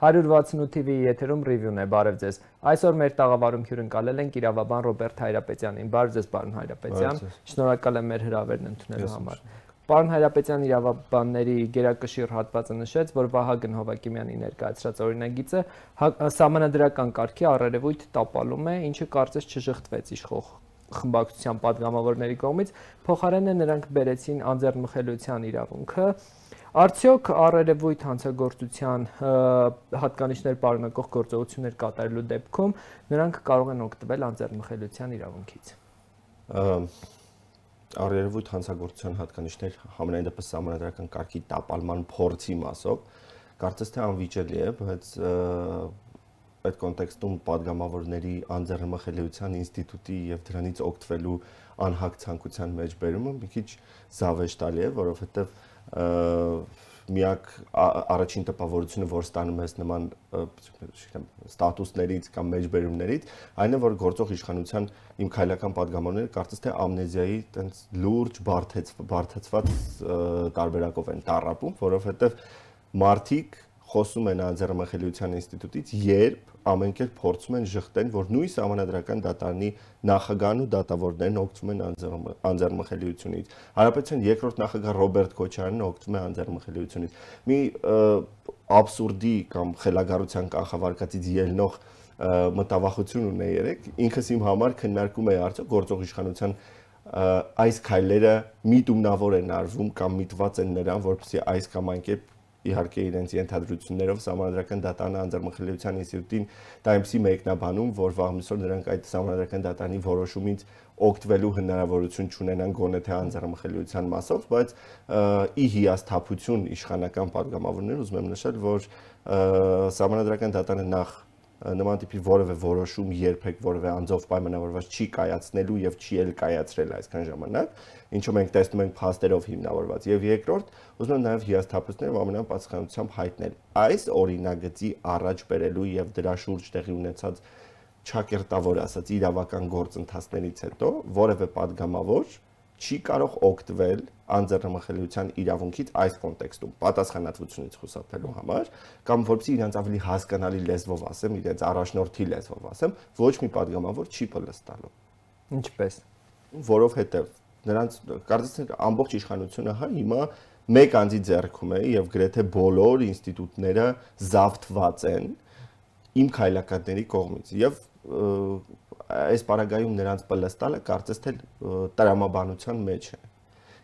168 TV-ի եթերում ռիվյուն է, բարև ձեզ։ Այսօր մեր տաղավարում հյուրընկալել են Կիրավաբան Ռոբերտ Հայրապետյանին։ Բարև ձեզ, պարոն Հայրապետյան։ Շնորհակալ եմ մեր հրավերն ընդունելու համար։ Պարոն Հայրապետյան իրավաբանների գերակշիռ հատվածը նշեց, որ Վահագն Հովակիմյանի ներկայացրած օրինագիծը հա, համանդրական կարգի առերևույթ տապալում է, ինչը կարծես չժղթվեց իշխող խմբակցության падգամավորների կողմից, փոխարենը նրանք բերեցին անձեռնմխելիության իրավունքը, Արդյոք առերևույթ հանցագործության հատկանիշներ պարունակող գործողություններ կատարելու դեպքում նրանք կարող են օգտվել անձեռնմխելիության իրավունքից։ Առերևույթ հանցագործության հատկանիշներ համենայն դեպս համանդրական կարգի տապալման փորձի մասով կարծես թե անվիճելի է, բայց այդ կոնտեքստում падգամավորների անձեռնմխելիության ինստիտուտի եւ դրանից օգտվելու անհագ ցանկության մեջ բերումը մի քիչ զավեշտալի է, որովհետեւ միակ առաջին տպավորությունը, որ ստանում ես նման ստատուսներից կամ մեջբերումներից, այն է, որ գործող իշխանության իմ քայլական падգամավորները կարծես թե ամնեզիայի տենց լուրջ բարթեց բարթեցված տարբերակով են տարապում, որովհետև մարդիկ խոսում են անձեռնմխելիության ինստիտուտից, երբ ամենքեր փորձում են շղթեն, որ նույն համանդրական դատարանի նախագահն ու դատավորներն օգտվում են անձեռնմխելիությունից։ Հարաբերության երկրորդ նախագահ Ռոբերտ Քոչարյանն օգտվում է անձեռնմխելիությունից։ Մի абսուրդի կամ խելագարության կանխավարկածից ելնող մտավախություն ունե երեք ինքս իմ համար քննարկում եմ արդյոք գործող իշխանության այս քայլերը միտումնավոր են արվում կամ միտված են նրան որպեսզի այս կամ այն կերպ իհարկե իրենց ենթադրություններով համանդրական դատան անձեռմխելիության ինստիտուտին Times-ի մեկնաբանում, որ վաղմիսօր նրանք այդ համանդրական դատանի որոշումից օգտվելու հնարավորություն չունենան գոնե թե անձեռմխելիության մասով, բայց ի հիասթափություն իշխանական падգամավորներ ուզում եմ նշել, որ համանդրական դատանը նախ նման տիպի որևէ որոշում երբեք որևէ անձով պայմանավորված չի կայացնելու եւ չի էլ կայացրել այսքան ժամանակ, ինչու մենք տեսնում ենք փաստերով հիմնավորված։ Եվ երկրորդ, ուզում եմ նաեւ հիասթափություններով ամենապատասխանությամբ հայտնել. Այս օրինագծի առաջ բերելու եւ դրա շուրջ տեղի ունեցած չակերտավոր ասած իրավական գործընթացներից հետո որևէ падգամավոր չի կարող օգտվել անձեռնմխելիության իրավունքից այս կոնտեքստում պատասխանատվությունից խուսափելու համար կամ որպեսզի իրենց ավելի հասկանալի լեզվով ասեմ, իրենց առաջնորդի լեզվով ասեմ, ոչ մի падգամավոր չի պլստալու։ Ինչպես։ Որովհետև նրանց կարծես ամբողջ իշխանությունը հա հիմա մեկ անձի ձեռքում է եւ գրեթե բոլոր ինստիտուտները զավթված են իմ քայլակատների կողմից եւ այս պարագայում նրանց պլստալը կարծես թե տրամաբանության մեջ է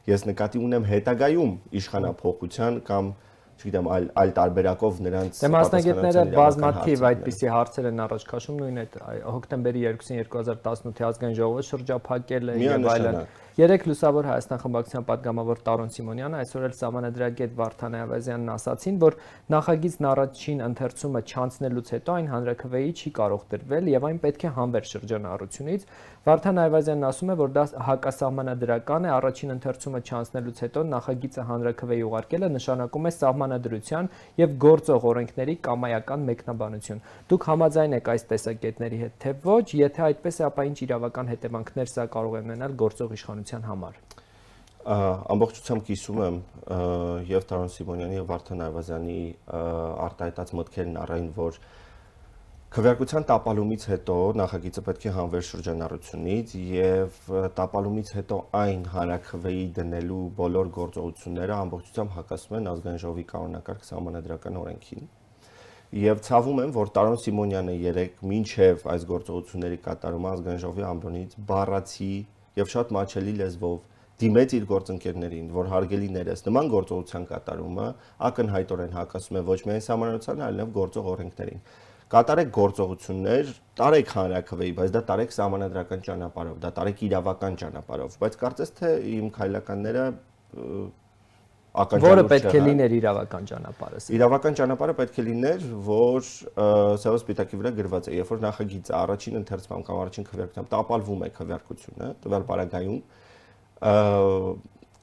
ես նկատի ունեմ հետագայում իշխանապողության կամ չգիտեմ, այլ այլ տարբերակով նրանց Դե մասնագետները բազմաթիվ այդպիսի հարցեր են առաջ քաշում նույն այդ հոկտեմբերի 2-ին 2018-ի ազգային ժողովը շրջափակել է եւ այլն։ Երեք լուսավոր Հայաստան խմբակցության падգամավոր Տարոն Սիմոնյանը այսօր էլ ճամանադրագետ Վարդան Այվազյանն ասացին, որ նախագիծն առաջին ընթերցումը չանցնելուց հետո այն հանրակրվեի չի կարող դրվել եւ այն պետք է հանվեր շրջանառությունից։ Վարդան Այվազյանն ասում է, որ դա հակասահմանադրական է, առաջին ընթերցումը չանցնելուց հետո նախագիծը հանրակրվեի ուղարկելը նշանակում է սահմանադրության եւ գործող օրենքների կամայական մեկնաբանություն։ Դուք համաձայն եք այս տեսակետների հետ, թե ոչ, եթե այդպես է, ապա ինչ իրավական հետևանքներ սա կարող է ունենալ գործող իշխանության համար ամբողջությամբ կիսում եմ եւ Տարոն Սիմոնյանի եւ Վարդան Այվազյանի արտահայտած մտքերն առայն, որ Քվեարկության տապալումից հետո նախագիծը պետք է հանվեր շրջանառությունից եւ տապալումից հետո այն հանրակրվեի դնելու բոլոր գործողությունները ամբողջությամբ հակասում են ազգային ժողովի կանոնակարգ համանadrական օրենքին։ Եվ ցավում եմ, որ Տարոն Սիմոնյանը երեք մինչև այս գործողությունների կատարումը ազգային ժողովի ամբոնից բառացի եւ շատ մաչելի լեզվով դիմեց իր գործընկերներին, որ հարգելիներս նման գործողության կատարումը ակնհայտորեն հակասում է ոչ միայն համանadrությանը, այլև գործող օրենքներին կատարեք գործողություններ, տարեք հանրակրվեի, բայց դա տարեք համանadrական ճանապարհով, դա տարեք իրավական ճանապարհով, բայց կարծես թե իմ քայլականները ականջալուր որը պետք է լիներ իրավական ճանապարհը։ Իրավական ճանապարհը պետք է լիներ, որ սև սպիտակի վրա գրված է, երբ որ նախագիծը առաջին ընթերցման կամ առաջին քվեարկությամբ տապալվում է քվեարկությունը, տվյալ բարագայում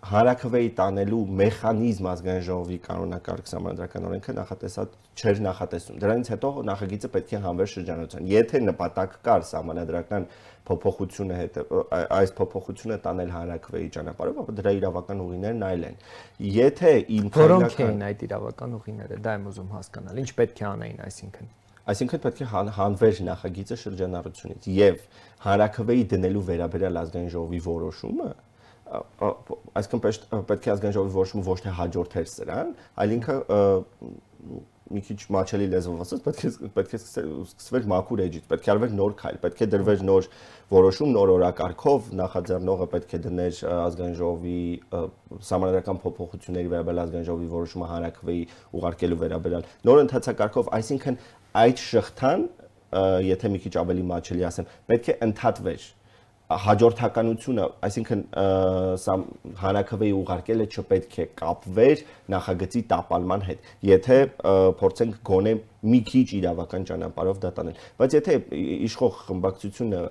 հանրակրվեի տանելու մեխանիզմ ազգային ժողովի կանոնակարգ համանդրական օրենքը նախատեսած չէր նախատեսում։ Դրանից հետո նախագիծը պետք է հանվեր շրջանառության։ Եթե նպատակ կար համանդրական փոփոխությունը հետ այս փոփոխությունը տանել հանրակրվեի ճանապարհով, ապա դրա իրավական ուղիներն այլ են։ Եթե Որոնք էին այդ իրավական ուղիները, դա եմ ուզում հասկանալ։ Ինչ պետք է անեին, այսինքն Այսինքն պետք է հանվեր նախագիծը շրջանառությունից եւ հանրակրվեի դնելու վերաբերյալ ազգային ժողովի որոշումը այսինքն պետք է ազգային ժողովի որոշումը ոչ թե հաջորդեր սրան, այլ ինքը մի քիչ մաչելի լեզվով ասած պետք է պետք է սկսվեր մաքուր էջից, պետք է արվեր նոր քայլ, պետք է դրվեր նոր որոշում, նոր օրակարգով, նախաձեռնողը պետք է դներ ազգային ժողովի համանadrական փոփոխությունների վերաբերյալ ազգային ժողովի որոշումը հանրակրվեի ուղարկելու վերաբերյալ նոր ընթացակարգով, այսինքն այդ շղթան, եթե մի քիչ ավելի մաչելի ասեմ, պետք է ընդհատվեր հաջորդականությունը, այսինքն հանրակրվեի ուղարկելը չպետք է կապվեր նախագծի տապալման հետ։ Եթե փորձենք գոնե մի քիչ իրավական ճանապարհով դա տանել, բայց եթե իշխող խմբակցությունը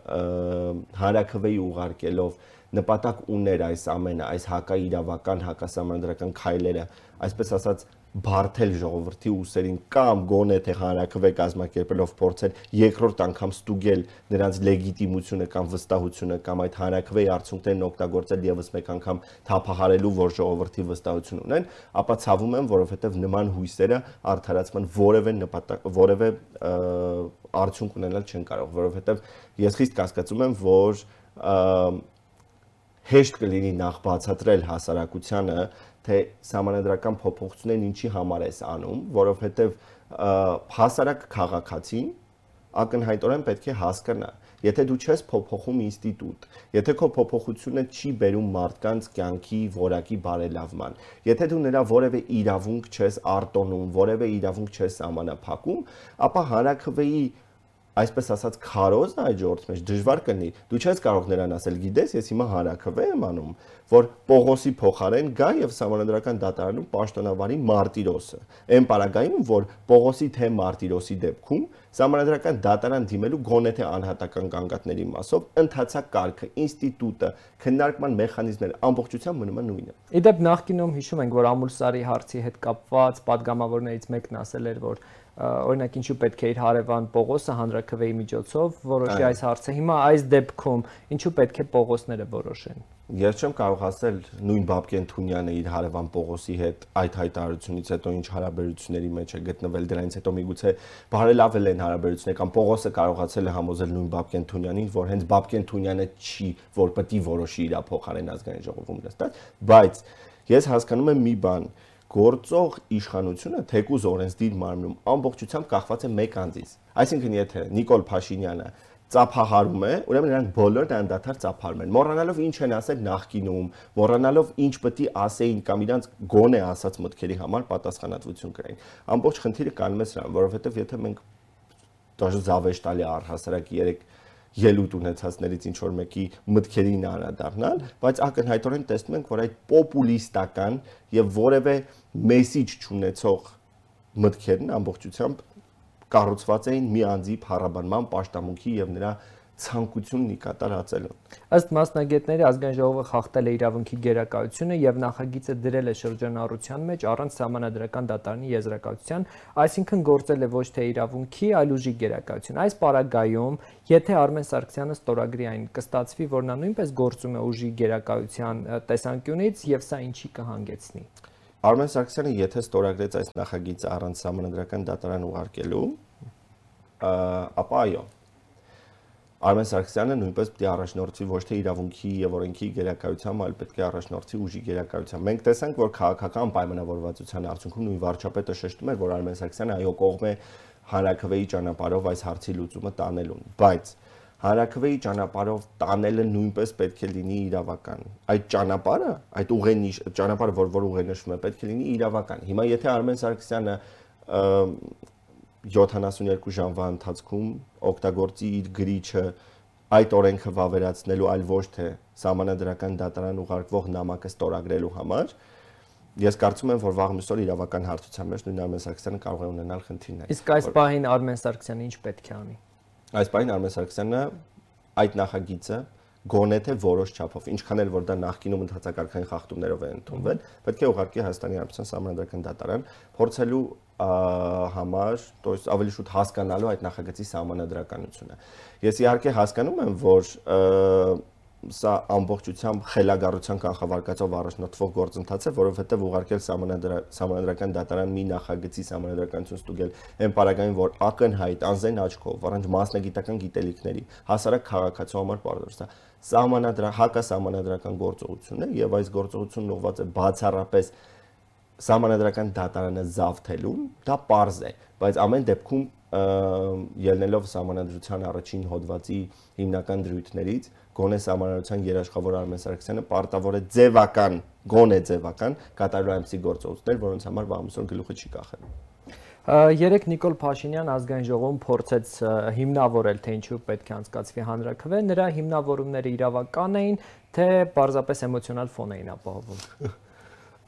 հանրակրվեի ուղարկելով նպատակ ուներ այս ամենը, այս հակաիրավական, հակասահմանադրական քայլերը, այսպես ասած բարթել ժողովրդի ուսերին կամ գոնե թե հանրակրվե կազմակերպելով փորձել երկրորդ անգամ ստուգել նրանց լեգիտիմությունը կամ վստահությունը կամ այդ հանրակրվեի արդյունքներն օգտագործել եւս մեկ անգամ թափահարելու որ ժողովրդի վստահություն ունեն, ապա ցավում եմ, որովհետեւ նման հույսերը արդարացման որևէ նպատակ որևէ արդյունք ունենալ չեն կարող, որովհետեւ ես խիստ կասկածում եմ, որ հեշտ կլինի նախ բացատրել հասարակությանը թե համանadrական փոփոխություններն ինչի համար ես անում, որովհետև հասարակ քաղաքացին ակնհայտորեն պետք է հասկանա, եթե դու չես փոփոխում ինստիտուտ, եթե քո փոփոխությունը չի բերում մարդկանց կյանքի որակի բարելավման, եթե դու նրա որևէ իրավունք չես արտոնում, որևէ իրավունք չես սահմանափակում, ապա հանրակրվեի այսպես ասած քարոզն այդ ժողովրդի մեջ դժվար կնի։ Դու չես կարող նրան ասել, գիտես, ես հիմա հանրակրվե եմ անում, որ Պողոսի փոխարեն գա եւ համանդրական դատարանում պաշտոնավարի Մարտիրոսը։ Այն պարագայում, որ Պողոսի թե Մարտիրոսի դեպքում համանդրական դատարան դիմելու գոնե թե անհատական կանգատների մասով ընդհանցակ կարգը, ինստիտուտը, քննարկման մեխանիզմները ամբողջությամբ մնում են նույնը։ Իդեպ նախկինում հիշում ենք, որ Ամուլսարի հարցի հետ կապված падգամավորներից մեկն ասել էր, որ օրինակ ինչու պետք է իր հարևան Պողոսը հանրակրվեի միջոցով որոշի այս հարցը։ Հիմա այս դեպքում ինչու պետք է Պողոսները որոշեն։ Ես չեմ կարող ասել նույն Բաբկեն Թունյանը իր հարևան Պողոսի հետ այդ հայտարարությունից հետո ինչ հարաբերությունների մեջ է գտնվել դրանից հետո միգուցե բարելավել են հարաբերությունները կամ Պողոսը կարողացել է համոզել նույն Բաբկեն Թունյանին, որ հենց Բաբկեն Թունյանը չի, որ պետք է որոշի իր փոխարեն ազգային ժողովում նստած, բայց ես հասկանում եմ մի բան, գործող իշխանությունը թեկուզ օրենսդիր մարմնում ամբողջությամբ կախված է մեկ անձից։ Այսինքն եթե Նիկոլ Փաշինյանը ծափահարում է, ուրեմն նրանք բոլորն անդադար ծափարում են։ Մոռանալով ինչ են ասել նախկինում, մոռանալով ինչ պետք է ասեին կամ իրանց գոնե ասած մտքերի համար պատասխանատվություն կրեին։ Ամբողջ խնդիրը կանում է սրան, որովհետև եթե մենք դաժե զավեշտալի առհասարակ 3 ելույթ ունեցածներից ինչ որ մեկի մտքերին անդառնալ, բայց ակնհայտորեն տեսնում ենք, որ այդ պոպուլիստական եւ որևէ մեսիջ չունեցող մտքերն ամբողջությամբ կառուցված էին մի անձի փառաբանման, աշտամունքի եւ նրա ցանկությունն ի կատարածելուն։ Ըստ մասնագետների ազգային ժողովը խախտել է իրավունքի գերակայությունը եւ նախագիծը դրել է շրջանառության մեջ առանց համանadrական դատարանի եզրակացության, այսինքն գործել է ոչ թե իրավունքի, այլ ուժի գերակայություն։ Այս պարագայում, եթե Արմեն Սարգսյանը ստորագրի այն, կստացվի, որ նա նույնպես գործում է ուժի գերակայության տեսանկյունից եւ սա ինչի կհանգեցնի։ Արմեն Սարգսյանը եթե ստորագրեց այս նախագիծը առանց համանդրական դատարան ուղարկելու, ապա այո, Արմեն Սարգսյանը նույնպես պետք է առաջնորդվի ոչ թե իրավունքի եւ օրենքի գերակայությամբ, այլ պետք է առաջնորդվի ուժի գերակայությամբ։ Մենք տեսանք, որ քաղաքական պայմանավորվածության արդյունքում նույն վարչապետը շեշտում էր, որ Արմեն Սարգսյանը այո կողմ է հանրակրվեի ճանապարհով այս հարցի լուծումը տանելուն, բայց հանրակրվեի ճանապարհով տանելը նույնպես պետք է լինի իրավական։ Այդ ճանապարհը, այդ ուղենի ճանապարհը, որ որ ուղենշվում է, պետք է լինի իրավական։ Հիմա եթե Արմեն Սարգսյանը 72 ժամվա ընթացքում օգտագործի իր գրիչը այդ օրենքը վավերացնելու, այլ ոչ թե համանadrական դատարան ուղարկվող նամակը ստորագրելու համար, ես կարծում եմ, որ վաղ միսօր իրավական հարցության մեջ նույն Արմեն Սարգսյանը կարող է ունենալ խնդիրներ։ Իսկ այս պահին Արմեն Սարգսյանը ինչ պետք է անի։ Այս պահին Արմեն Սարգսյանը այդ նախագիծը գոնե թե որոշ չափով ինչքան էլ որ դա նախկինում ընդհանրակարգային խախտումներով է ընդունվել պետք է ուղարկի Հայաստանի Հանրապետության համանդրական դատարան փորձելու համար, то есть ավելի շուտ հասկանալու այդ նախագծի համանadrականությունը։ Ես իհարկե հասկանում եմ, որ սա ամբողջությամբ խելագարության կանխավարկածով առաջնորդվող գործընթաց է, որովհետև ուղարկել համանadrական դատարան մի նախագծի համանadrականություն ստուգել այն պարագային, որ ակնհայտ անզեն աչքով, առանց մասնագիտական գիտելիքների հասարակ քաղաքացու համար պարտադիր է համանadra հակասահմանադրական գործողություն է եւ այս գործողությունն ուղղված է բացառապես սահմանադրական դատարանը զավթելուն, դա པարզ է, բայց ամեն դեպքում ելնելով սահմանադրության առաջին հոդվածի հիմնական դրույթներից գոնե սահմանադրության երաշխավոր Արմեն Սարգսյանը պարտավոր է ձևական, գոնե ձևական կատարել այնպիսի գործողություններ, որոնց համար վաղամիսօր գլուխը չի կախել։ Երեք Նիկոլ Փաշինյան ազգային ժողովում փորձեց հիմնավորել, թե ինչու պետք է անցկացվի հանրակրվե, նրա հիմնավորումները իրավական էին, թե պարզապես էմոցիոնալ ֆոն էին ապահովում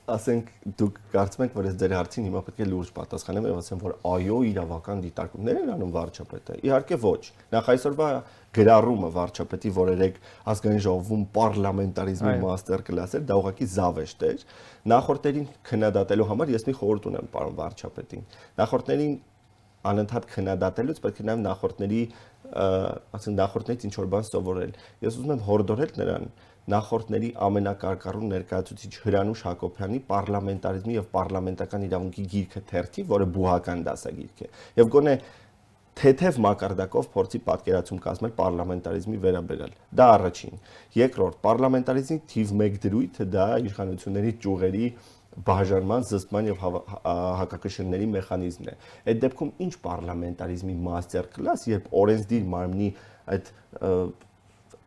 ասենք դուք կարծում եք, որ ես ձեր հարցին հիմա պետք է լուրջ պատասխանեմ եւ ասեմ, որ այո, իրավական դիտարկումներ են անում վարչապետը։ Իհարկե ոչ։ Նախ այսօրվա գրառումը վարչապետի, որ երեք ազգային ժողովում պարլամենտարիզմի մաստեր կլաս էր, դա ուղղակի զավեշտ էր։ Նախորդներին քննադատելու համար ես մի խորհուրդ ունեմ պարոն վարչապետին։ Նախորդներին անընդհատ քննադատելուց պետք է նաև նախորդների, ասենք նախորդներից ինչ որ բան սովորել։ Ես ուզում եմ հորդորել նրան, նախորդների ամենակարկառուն ներկայացուցիչ Հրանուշ Հակոբյանի պարլամենտարիզմի եւ պարլամենտական իրավունքի գիրքը թերթի, որը բուհական դասագիրք է։ Եվ գոնե թեթև մակարդակով փորձի պատկերացում կազմել պարլամենտարիզմի վերաբերյալ։ Դա առաջին։ Երկրորդ, պարլամենտարիզմի թիվ 1 դրույթը դա իշխանությունների ճյուղերի բաժանման, զսպման եւ հակակշռների մեխանիզմն է։ Այդ դեպքում ինչ պարլամենտարիզմի մաստեր կլաս, երբ օրենսդիր մարմնի այդ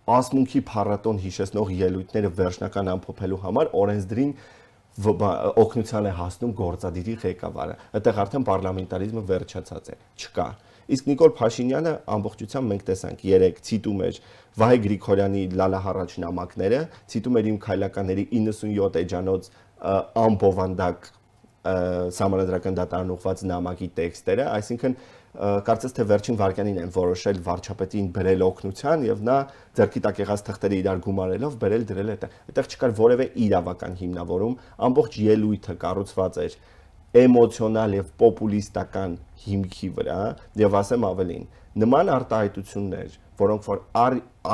ասմունքի փառատոն հիշեցնող ելույթները վերջնական ամփոփելու համար օրենսդրին օգնության է հասնում գործադիրի ղեկավարը։ Այդտեղ արդեն պարլամենտարիզմը վերջացած է։ Չկա։ Իսկ Նիկոլ Փաշինյանը ամբողջությամբ մենք տեսանք երեք ցիտում էր Վահե Գրիգորյանի լալահառաջ նամակները, ցիտում էր իմ քայլականների 97 էջանոց ամբովանդակ համանդրական դատարան ուղված նամակի տեքստերը, այսինքն կարծես թե վերջին վարքյանին են որոշել վարչապետին բերել օգնության եւ նա ձերքի տակ եղած թղթերը իրար գումարելով բերել դրել այդ այդտեղ չկար որևէ իրավական հիմնավորում ամբողջ ելույթը կառուցված էր էմոցիոնալ եւ պոպուլիստական հիմքի վրա եւ ասեմ ավելին նման արտահայտություններ որոնք որ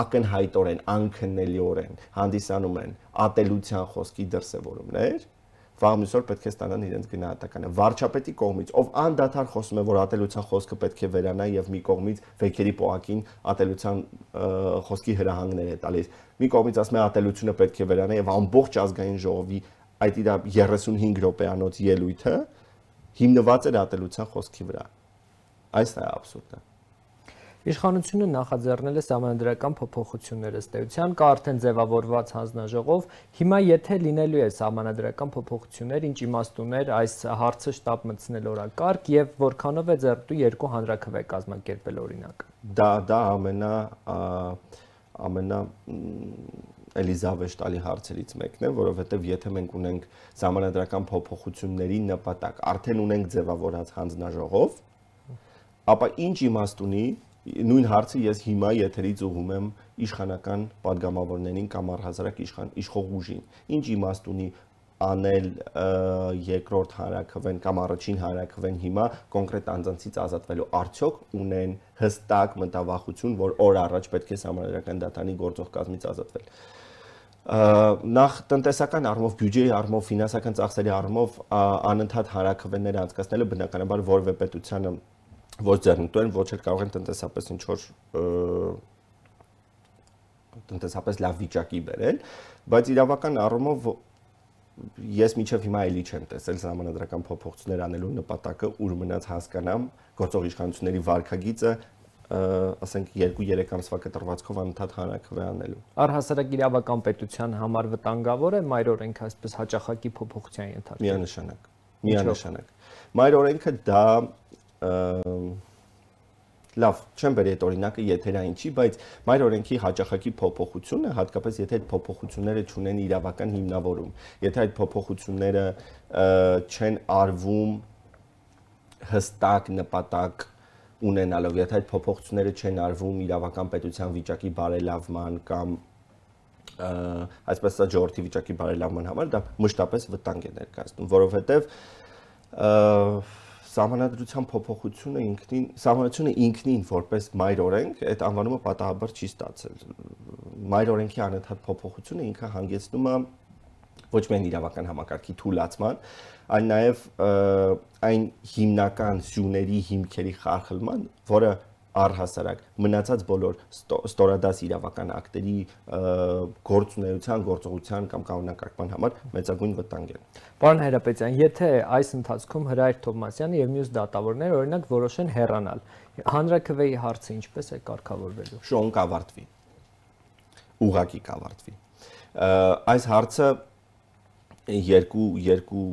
ակնհայտորեն անքննելիորեն հանդիսանում են ատելության խոսքի դրսևորումներ վաղմիսօր պետք է ստանան իրենց գնահատականը։ Վարչապետի կողմից, ով անդադար խոսում է, որ ատելության խոսքը պետք է վերանա եւ մի կողմից վեքերի պոակին ատելության խոսքի հրահանգներ է տալիս։ Մի կողմից ասում է ատելությունը պետք է վերանա եւ ամբողջ ազգային ժողովի այդ իր 35 րոպեանոց ելույթը հիմնված էր ատելության խոսքի վրա։ Այս է աբսուրդը։ Իշխանությունը նախաձեռնել է համանդրական փոփոխություններ ըստ էության, կա արդեն ձևավորված հանձնաժողով։ Հիմա եթե լինելու է համանդրական փոփոխություններ, ինչ իմաստ ուներ այս հարցը շտաբ մտցնել օրակարգ եւ որքանով է ձեռտու երկու հանրակրվե կազմակերպել օրինակ։ Դա դա ամենա ամենա Էլիզավեշտալի հարցերից մեկն է, որովհետև եթե մենք ունենք համանդրական փոփոխությունների նպատակ, արդեն ունենք ձևավորած հանձնաժողով, ապա ինչ իմաստ ունի նույն հարցը ես հիմա եթերից ուղում եմ իշխանական падգամավորներին կամ առհասարակ իշխան իշխող ուժին։ Ինչ իմաստ ունի անել երկրորդ հանրակրվեն կամ առաջին հանրակրվեն հիմա կոնկրետ անձանցից ազատվելու արդյոք ունեն հստակ մտավախություն, որ օր առաջ պետք է համարարական դատանի գործող կազմից ազատվել։ Նախ տնտեսական առումով, բյուջեի առումով, ֆինանսական ծախսերի առումով անընդհատ հանրակրվեններ անցկացնելը բնականաբար որևէ պետությանը որ ոչ ձեռնտու են, ոչ էլ կարող են տնտեսապես ինչ որ տնտեսապես լավ վիճակի բերել, բայց իրավական առումով ես միջև հիմա էլի չեմ տեսել համանդրական փոփոխություններ անելու նպատակը ուր մնաց հասկանամ գործող իշխանությունների վարկագիծը ասենք 2-3 ամսվա կտրվածքով անընդհատ հանրակրվե անելու։ Առհասարակ իրավական պետության համար վտանգավոր է մայր օրենքը այսպես հաճախակի փոփոխության ենթարկել։ Միանշանակ։ Միանշանակ։ Մայր օրենքը դա լավ, չեմ բերի այդ օրինակը եթերային չի, բայց մայր օրենքի հաճախակի փոփոխությունը, հատկապես եթե այդ փոփոխությունները չունեն իրավական հիմնավորում, եթե այդ փոփոխությունները չեն արվում հստակ նպատակ ունենալով, եթե այդ փոփոխությունները չեն արվում իրավական պետության վիճակի բարելավման կամ այսպես ասած ժողովրդի վիճակի բարելավման համար դա մշտապես վտանգ է ներկայացնում, որովհետև Սահմանադրության փոփոխությունը ինքնին, սահմանությունը ինքնին որպես մայր օրենք այդ անվանումը պատահաբար չի ստացել։ Մայր օրենքի անընդհատ փոփոխությունը ինքը հանգեցնում է ոչ միայն իրավական համակարգի թույլատման, այլ նաև այն հիմնական սյուների հիմքերի խարխլման, որը առհասարակ մնացած բոլոր ստորադաս իրավական ակտերի գործունեության, գործողության կամ կանոնակարգման համար մեծագույն վտանգ են։ Պարոն Հայրապետյան, եթե այս ընթացքում Հրայր Թովմասյանը եւ մյուս դատավորները օրինակ որոշեն հեռանալ, հանրակրվեի հարցը ինչպես է կարգավորվելու։ Շոուն կավարտվի։ Ուղակի կավարտվի։ Այս հարցը երկու երկու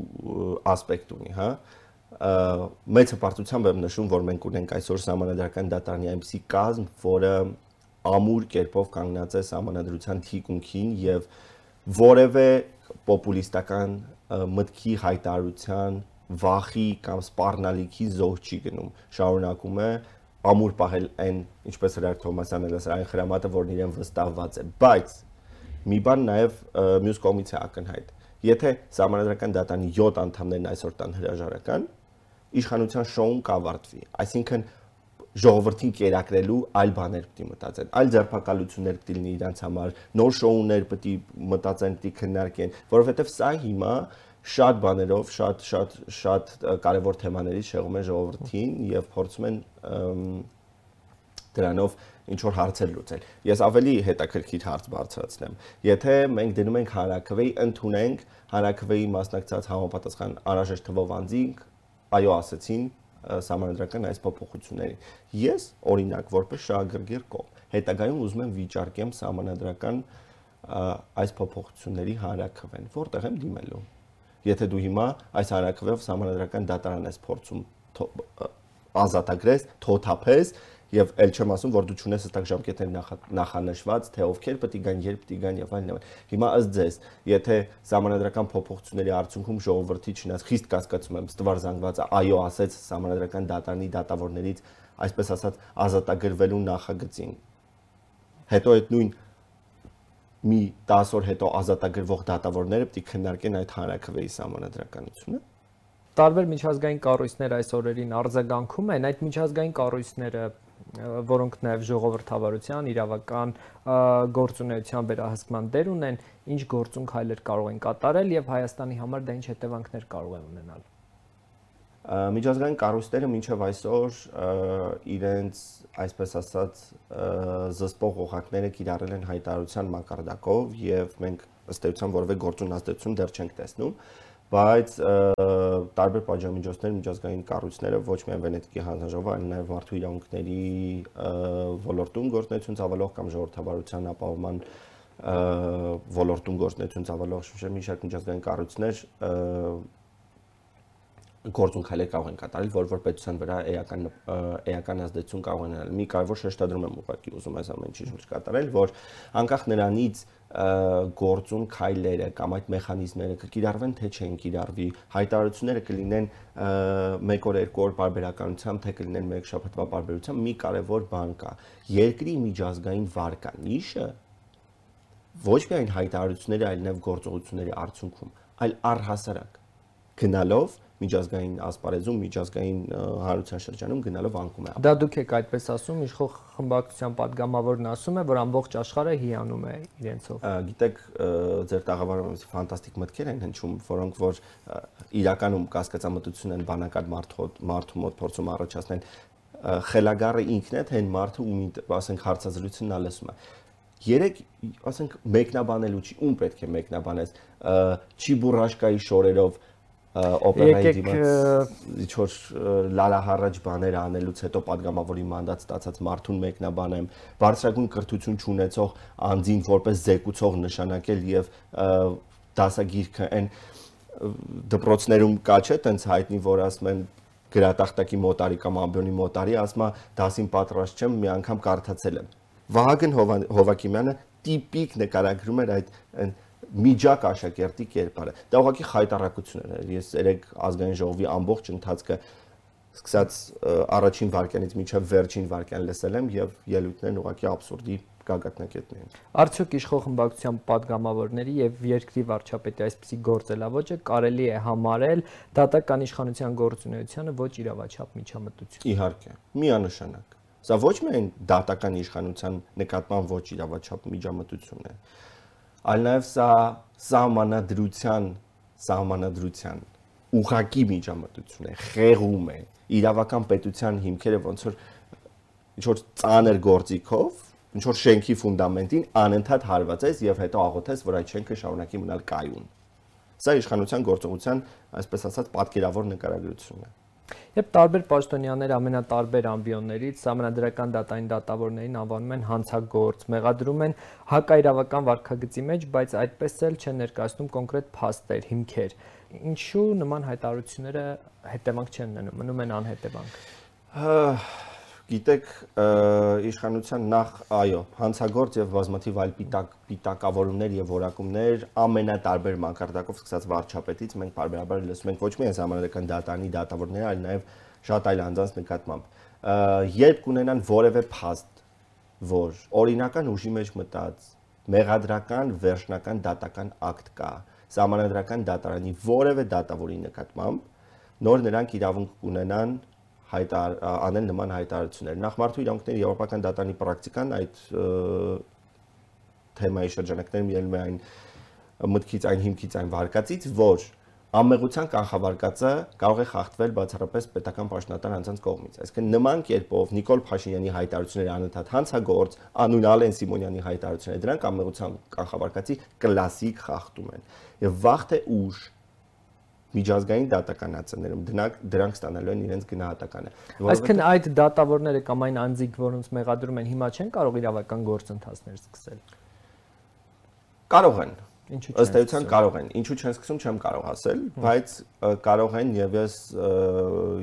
ասպեկտ ունի, հա մեծ հպարտությամբ եմ նշում, որ մենք ունենք այսօր համանadrական դատարանի այնպիսի կազմ, որը ամուր կերպով կանգնած է համանadrության թիկունքին եւ որևէ պոպուլիստական մտքի հայտարարության վախի կամ սպառնալիքի զոհ չի գնում։ Շարունակում է ամուր պահել այն, ինչպես Հրար Թոմասյանն էլ ասել, այն խրամատը, որն իրեն վստահված է, բայց մի բան նաև մյուս կողմից է ակնհայտ։ Եթե համանadrական դատանի 7 անդամներն այսօր տան հրաժարական, իշխանության շոուն կավարտվի։ Այսինքն ժողովրդին կերակրելու այլ բաներ պետք է մտածեն, այլ ձերբակալություններ պետք է լինի իրանց համար, նոր շոուներ պետք է մտածեն, պետք է քննարկեն, որովհետև սա հիմա շատ բաներով, շատ շատ շատ կարևոր թեմաներից շեղում են ժողովրդին եւ փորձում են դրանով ինչ որ հարցեր լուծել։ Ես ավելի հետաքրքիր հարց բարձրացնեմ։ Եթե մենք դնում ենք հանրակրվեի, ընդունենք հանրակրվեի մասնակցած համապատասխան անհրաժեշտ թվով անձինք այո ասեցին համանդրական այս փոփոխություններին։ Ես օրինակ որպես շահագրգիռ կողմ հետագայում ուզում եմ վիճարկեմ համանդրական այս փոփոխությունների հանրակրվեն, որտեղ եմ դիմելու։ Եթե դու հիմա այս հանրակրվեով համանդրական դատարան ես փորձում ազատագրես, թոթափես եւ ել չեմ ասում որ դու ճունես հստակ ժամկետներ նախանշված թե ովքեր պետք է գան երբ պետք է գան եւ այլն հիմա ըստ ձեզ եթե համանadrական փոփոխությունների արդյունքում ժողովրդի չնայած խիստ կասկածում եմ ստվար զանգվածը այո ասեց համանadrական դատարանի դատավորներից այսպես ասած ազատագրվելու նախագծին հետո այդ նույն մի 10 օր հետո ազատագրվող դատավորները պետք է քննարկեն այդ հանրակրվեի համանadrականությունը տարբեր միջազգային կառույցներ այս օրերին արձագանքում են այդ միջազգային կառույցները որոնք նաև ժողովրդավարության, իրավական գործունեության վերահսկման դեր ունեն, ինչ գործուն քայլեր կարող են կատարել եւ Հայաստանի համար դա ինչ հետևանքներ կարող է ունենալ։ Միջազգային կառույցները մինչև այսօր իրենց, այսպես ասած, զսպող օղակները կիրառել են հայտարարության մակարդակով եւ մենք ըստ էության որևէ գործուն ազդեցություն դեռ չենք տեսնում բայց տարբեր պատժամիջոցներ միջազգային կառույցները ոչ միայն Վենետիկի հանձնաժողովը, այլ նաև մարդու իրավունքների ոլորտում գործնեություն ցավալող կամ ժողովրդավարության ապահովման ոլորտում գործնեություն ցավալող մի շարք միջազգային կառույցներ գործուն քայլեր կարող են կատարել, որ որ պետության վրա էական էական ազդեցություն կարող են ունենալ։ Մի կարևոր շեշտադրում եմ ուղղակի ուզում այս ամեն ինչի շուրջ կատարել, որ անկախ նրանից գործուն քայլերը կամ այդ մեխանիզմները կկիրառվեն թե չեն կիրառվի հայտարարությունները կլինեն մեկ օր երկու օր բարբերականությամբ թե կլինեն մեկ շաբաթվա բարբերությամբ մի կարևոր բան կա. Երկրի միջազգային վարկանիշը ոչ միայն հայտարարությունների այլ նաև գործողությունների արդյունքում այլ առհասարակ գնալով միջազգային ասպարեզում, միջազգային հարության շրջանում գնալով անկում է։ Դա դուք եք այդպես ասում, իշխող խմբակցության падգամավորն ասում է, որ ամբողջ աշխարհը հիանում է իրենցով։ Գիտեք, ձեր տաղավարում ֆանտաստիկ մտքեր են հնչում, որոնք որ իրականում կասկածամտություն են բանակած մարդու մարդու մոտ փորձում առաջացնել խելագարը ինքն է, թե այն մարդը, ում ասենք հարցազրույցն ալեսում է։ Երեք, ասենք, մեկնաբանելու չի, ում պետք է մեկնաբանես, չի բուրաշկայի շորերով, օպերայի դիմաց ինչ որ լարահարաճ բաներ անելուց հետո падգամավորի մանդատ ստացած մարդուն մեկնաբանեմ բարձրագույն կրթություն չունեցող անձին որպես զեկուցող նշանակել եւ դասագիրքը այն դպրոցներում կա չէ տենց հայտնի որ ասում են գրատախտակի մոտարի կամ ամբյոնի մոտարի ասում է դասին պատրաստ չեմ մի անգամ կարդացել եմ Վահագն Հովակիմյանը տիպիկ նկարագրում էր այդ այն միջակ աշակերտի կերպարը։ Դա ուղղակի խայտարակություն էր։ Ես երեք ազգային ժողովի ամբողջ ընթացքը սկսած առաջին վարկյանից մինչև վերջին վարկյան լսել եմ եւ ելույթներն ուղղակի աբսուրդի գագաթնակետն էին։ Արդյոք իշխող խմբակցության падգամավորների եւ երկրի վարչապետի այսպիսի գործելավոճը կարելի է համարել դատական իշխանության գործունեությանը ոչ իրավաչափ միջամտություն։ Իհարկե, միանշանակ։ Սա ոչ միայն դատական իշխանության նկատմամբ ոչ իրավաչափ միջամտություն է, այլ նաև սա սահմանադրության սահմանադրության ուղակի միջամտություն է, խեղում է իրավական պետության հիմքերը ոնց որ ինչ որ ծանր գործիքով ինչ որ շենքի ֆունդամենտին անընդհատ հարվածես եւ հետո աղոթես, որ այդ շենքը շարունակի մնալ կայուն։ Սա իշխանության գործողության, այսպես ասած, պատկերավոր նկարագրությունն է։ Երբ տարբեր պաշտոնյաներ ամենատարբեր ամբիոններից համանդրական դատային դատավորներին անվանում են հանցագործ, մեղադրում են հակաիրավական վարկագծի մեջ, բայց այդպես էլ չեն ներկայացնում կոնկրետ փաստեր, հիմքեր։ Ինչու նման հայտարարությունները հետևանք չեն ունենում, մնում են անհետևանք գիտեք իշխանության նախ այո հանցագործ եւ բազմաթիվ այլ պիտակ պիտակավորումներ եւ որակումներ ամենատարբեր մակարդակով սկսած վարչապետից մենք բարբերաբար լսում ենք ոչ միայն համանadrական դատանի դատավորներ այլ նաեւ շատ այլ անձանց նկատմամբ երբ կունենան որևէ փաստ որ օրինական ուժի մեջ մտած մեղադրական վերջնական դատական ակտ կա համանadrական դատարանի որևէ դատավորի նկատմամբ նոր նրանք իրավունք կունենան հայտար անել նման հայտարարություններ։ Նախ մարդու իրավունքների եվրոպական դատարանի պրակտիկան այդ թեմայի շրջանակներում ելնում է այն մտքից, այն հիմքից, այն վարկածից, որ ամեղության կանխավարկածը կարող է խախտվել բացառապես պետական պաշտոնատար անձանց կողմից։ Այսինքն նման կերպով Նիկոլ Փաշինյանի հայտարարությունները անընդհատ հանցագործ, անուն Ալեն Սիմոնյանի հայտարարությունները դրանք ամեղության կանխավարկածի կլասիկ խախտում են։ Եվ վաղ թե ուշ միջազգային դատականացներում դրանք դրանք ստանալու են իրենց գնահատականը։ Այսինքն այդ դատավորները կամ այն անձիկ, որոնց մեղադրում են, հիմա չեն կարող իրավական գործընթացներ սկսել։ Կարող են, Ինչու՞ ըստ էության կարող են։ Ինչու չեն սկսում, չեմ կարող ասել, բայց կարող են եւ ես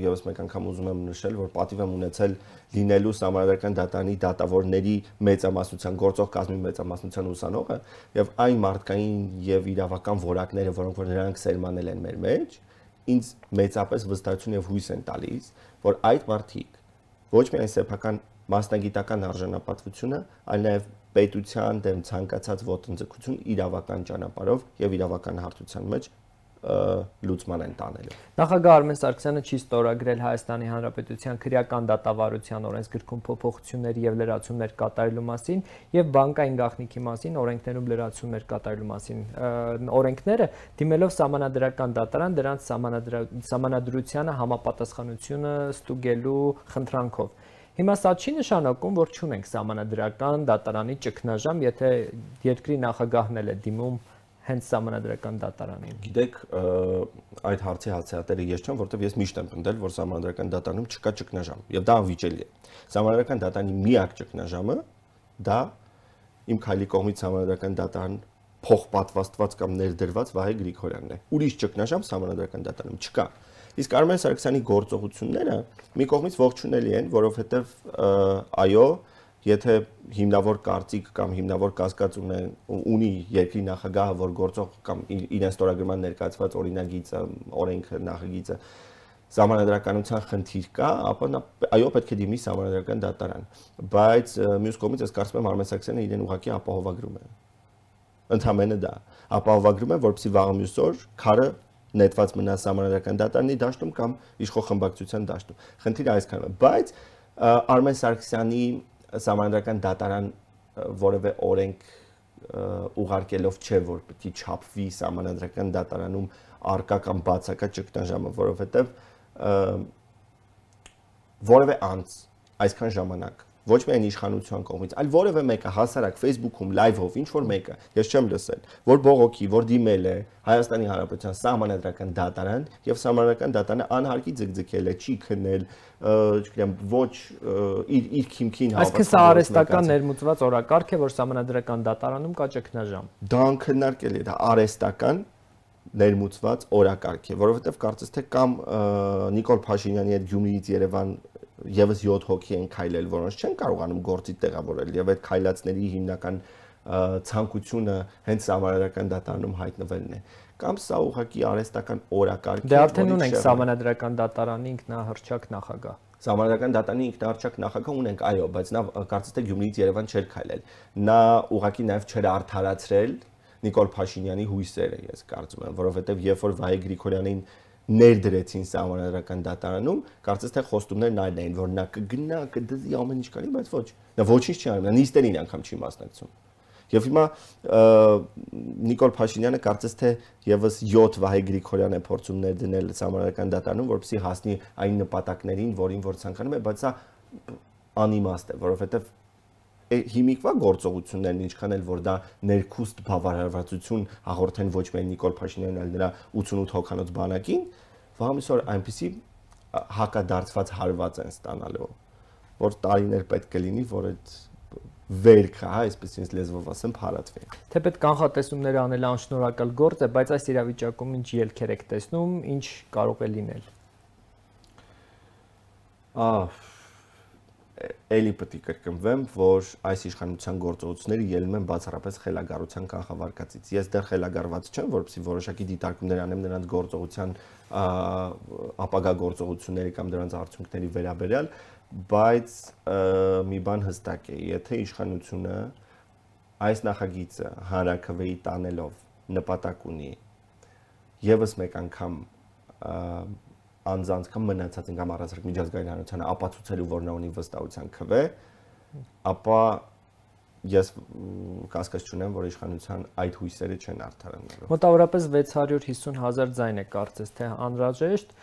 եւս մեկ անգամ ուզում եմ նշել, որ պատիվ եմ ունեցել լինելու համարական դատանի դատավորների մեծամասնության գործող կազմի մեծամասնության ուսանողը եւ այն մարդկային եւ իրավական որակները, որոնք որ նրանք սերմանել են մեր մեջ, ինձ մեծապես վստահություն եւ հույս են տալիս, որ այդ մարդիկ ոչ միայն սեփական մասնագիտական արժանապատվությունը, այլ նաև պետության դեմ ցանկացած ոտնձգություն իրավական ճանապարհով եւ իրավական հարթության մեջ լուծման են տանելու։ Նախագահ Արմեն Սարգսյանը չի ստորագրել Հայաստանի Հանրապետության քրեական դատավարության օրենսգրքում փոփոխություններ եւ լրացումներ կատարելու մասին եւ բանկային գաղտնիքի մասին օրենքներում լրացումներ կատարելու մասին։ Օրենքները դիմելով համանadrական դատարան դրանց համանadrությանը համապատասխանությունը ստուգելու խնդրանքով Հիմա սա չի նշանակում, որ չունենք համանadrական դատարանի ճգնաժամ, եթե երկրի նախագահն էլ է դիմում հենց համանadrական դատարանին։ Գիտեք, այդ հարցի հացիատերը ես չեմ, որովհետև ես միշտ եմ պնդել, որ համանadrական դատարանում չկա ճգնաժամ, եւ դա անվիճելի է։ Համանadrական դատարանի միակ ճգնաժամը դա իմ քայլի կողմից համանadrական դատարան փոխպատվաստված կամ ներդրված Վահե Գրիգորյանն է։ Ուրիշ ճգնաժամ համանadrական դատարանում չկա։ Իսկ Արմեն Սարգսյանի գործողությունները մի կողմից ողջունելի են, որովհետև այո, եթե հիմնավոր կարծիք կամ հիմնավոր կասկած ունեն ունի երկրի նախագահը, որ գործող կամ իրեն ստորագրման ներկայացված օրինագիծը, օրենքը, նախագիծը համանդրականության խնդիր կա, ապա նա այո պետք է դիմի համանդրական դատարան։ Բայց մյուս կողմից ես կարծում եմ Արմեն Սարգսյանը իրեն ուղղակի ապահովագրում է։ Ընդհանրապես դա ապահովագրում է, որպեսզի վաղը մյուս օր քարը նետված մնաս համանadrական դատարանի դաշտում կամ իշխող խմբակցության դաշտում։ Խնդիրը այսքանն է, բայց Արմեն Սարգսյանի համանadrական դատարան որևէ օրենք ուղարկելով չէ որ պետք է չափվի համանadrական դատարանում արկա կամ բացակա ճգնաժամը, որովհետև որևէ անց այսքան ժամանակ ոչ միայն իշխանության կողմից, այլ որևէ մեկը հասարակ Facebook-ում լայվով ինչ որ մեկը, ես չեմ լսել, որ բողոքի, որ դիմել է Հայաստանի Հանրապետության սահմանադրական դատարան եւ սահմանադրական դատարանը անհարկի ձգձգել է, չի քնել, չգիտեմ, ոչ իր իր քիմքին հավասար։ Այսինքն սա արեստական ներմուծված օրակարգ է, որ սահմանադրական դատարանում կա ճգնաժամ։ Դա քննարկել է, դա արեստական ներմուծված օրակարգ է, որովհետև կարծես թե կամ Նիկոլ Փաշինյանի հետ Գյումրիից Երևան եւս 7 հոգի են քայլել, որոնց չեն կարողանում գործի տեղավորել եւ այդ քայլածների հիմնական ցանկությունը հենց համարական դատարանում հայտնվելն է կամ սա ուղղակի արեստական օրակարգ է դե արդեն ունենք համանadrական դատարանի ինքնահռչակ նախագահ Սահմանադրական դատանի ինքնարչակ նախագահ ունենք, այո, բայց նա կարծես թե Գյումրիից Երևան չէր քայլել։ Նա ուղղակի նաև չէր արդարացրել Նիկոլ Փաշինյանի հույսերը, ես կարծում եմ, որովհետև երբ որ Վահե Գրիգորյանին ներդրեցին սահմանադրական դատարանում, կարծես թե խոստումներն այլն էին, որ նա կգնա, կդզի ամեն ինչ կանի, բայց ոչ։ Նա ոչինչ չի անում, նա նիստերին անգամ չի մասնակցում։ Եվ հիմա Նիկոլ Փաշինյանը կարծես թե եւս 7 Վահե Գրիգորյան է փորձում ներդնել համարական դատարանում, որպեսզի հասնի այն նպատակներին, որին որ ցանկանում է, բայց սա անիմաստ է, որովհետեւ հիմիկվա գործողություններն ինչքան էլ որ դա ներքուստ բավարարվածություն հաղորդեն ոչ միայն Նիկոլ Փաշինյանին, այլ նրա 88 հոկանոց բանակին, վաղամիսօր այնպեսի հակադարձված հարված են ստանալու, որ տարիներ պետք կլինի, որ այդ վերքը, հա, այսպես ինձ լեզվով ասեմ, փարատվի։ Թեպետ կանխատեսումներ անելը անշնորհակալ գործ է, բայց այս իրավիճակում ինչ ելքեր եք տեսնում, ինչ կարող է լինել։ Ահ էլի պետք է կրկնվեմ, որ այս իշխանության գործողությունները ելնում են բացառապես խելագարության կանխավարկածից։ Ես դեռ խելագարված չեմ, որովհետեւ որոշակի դիտարկումներ անեմ նրանց գործողության ապագա գործողությունների կամ դրանց արդյունքների վերաբերյալ, բայց մի բան հստակ է, եթե իշխանությունը այս նախագիծը հանրակրվեի տանելով նպատակ ունի եւս մեկ անգամ անձանց կամ մնացած կամ առանցիկ միջազգային հանրությանը ապացուցելու որ նա ունի վստահության քվե, ապա ես կասկած չունեմ, որ իշխանության այդ հույսերը չեն արդարանալու։ Մոտավորապես 650 հազար ձայն է կարծես թե անհրաժեշտ,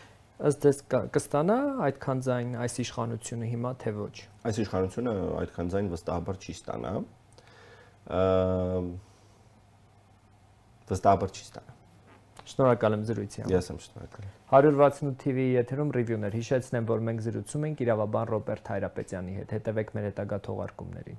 ըստ դες կստանա այդքան ձայն այս իշխանությունը հիմա թե ոչ։ Այս իշխանությունը այդքան ձայն վստահաբար չի ստանա։ Վստահաբար չի ստանա։ Շնորհակալ եմ զրույցի համար։ Ես եմ շնորհակալ։ 168 TV-ի եթերում ռիվյուներ։ Հիշեցնեմ, որ մենք զրուցում ենք իրավաբան Ռոբերտ Հայրապետյանի հետ։ Հետևեք մեր հետագա թողարկումներին։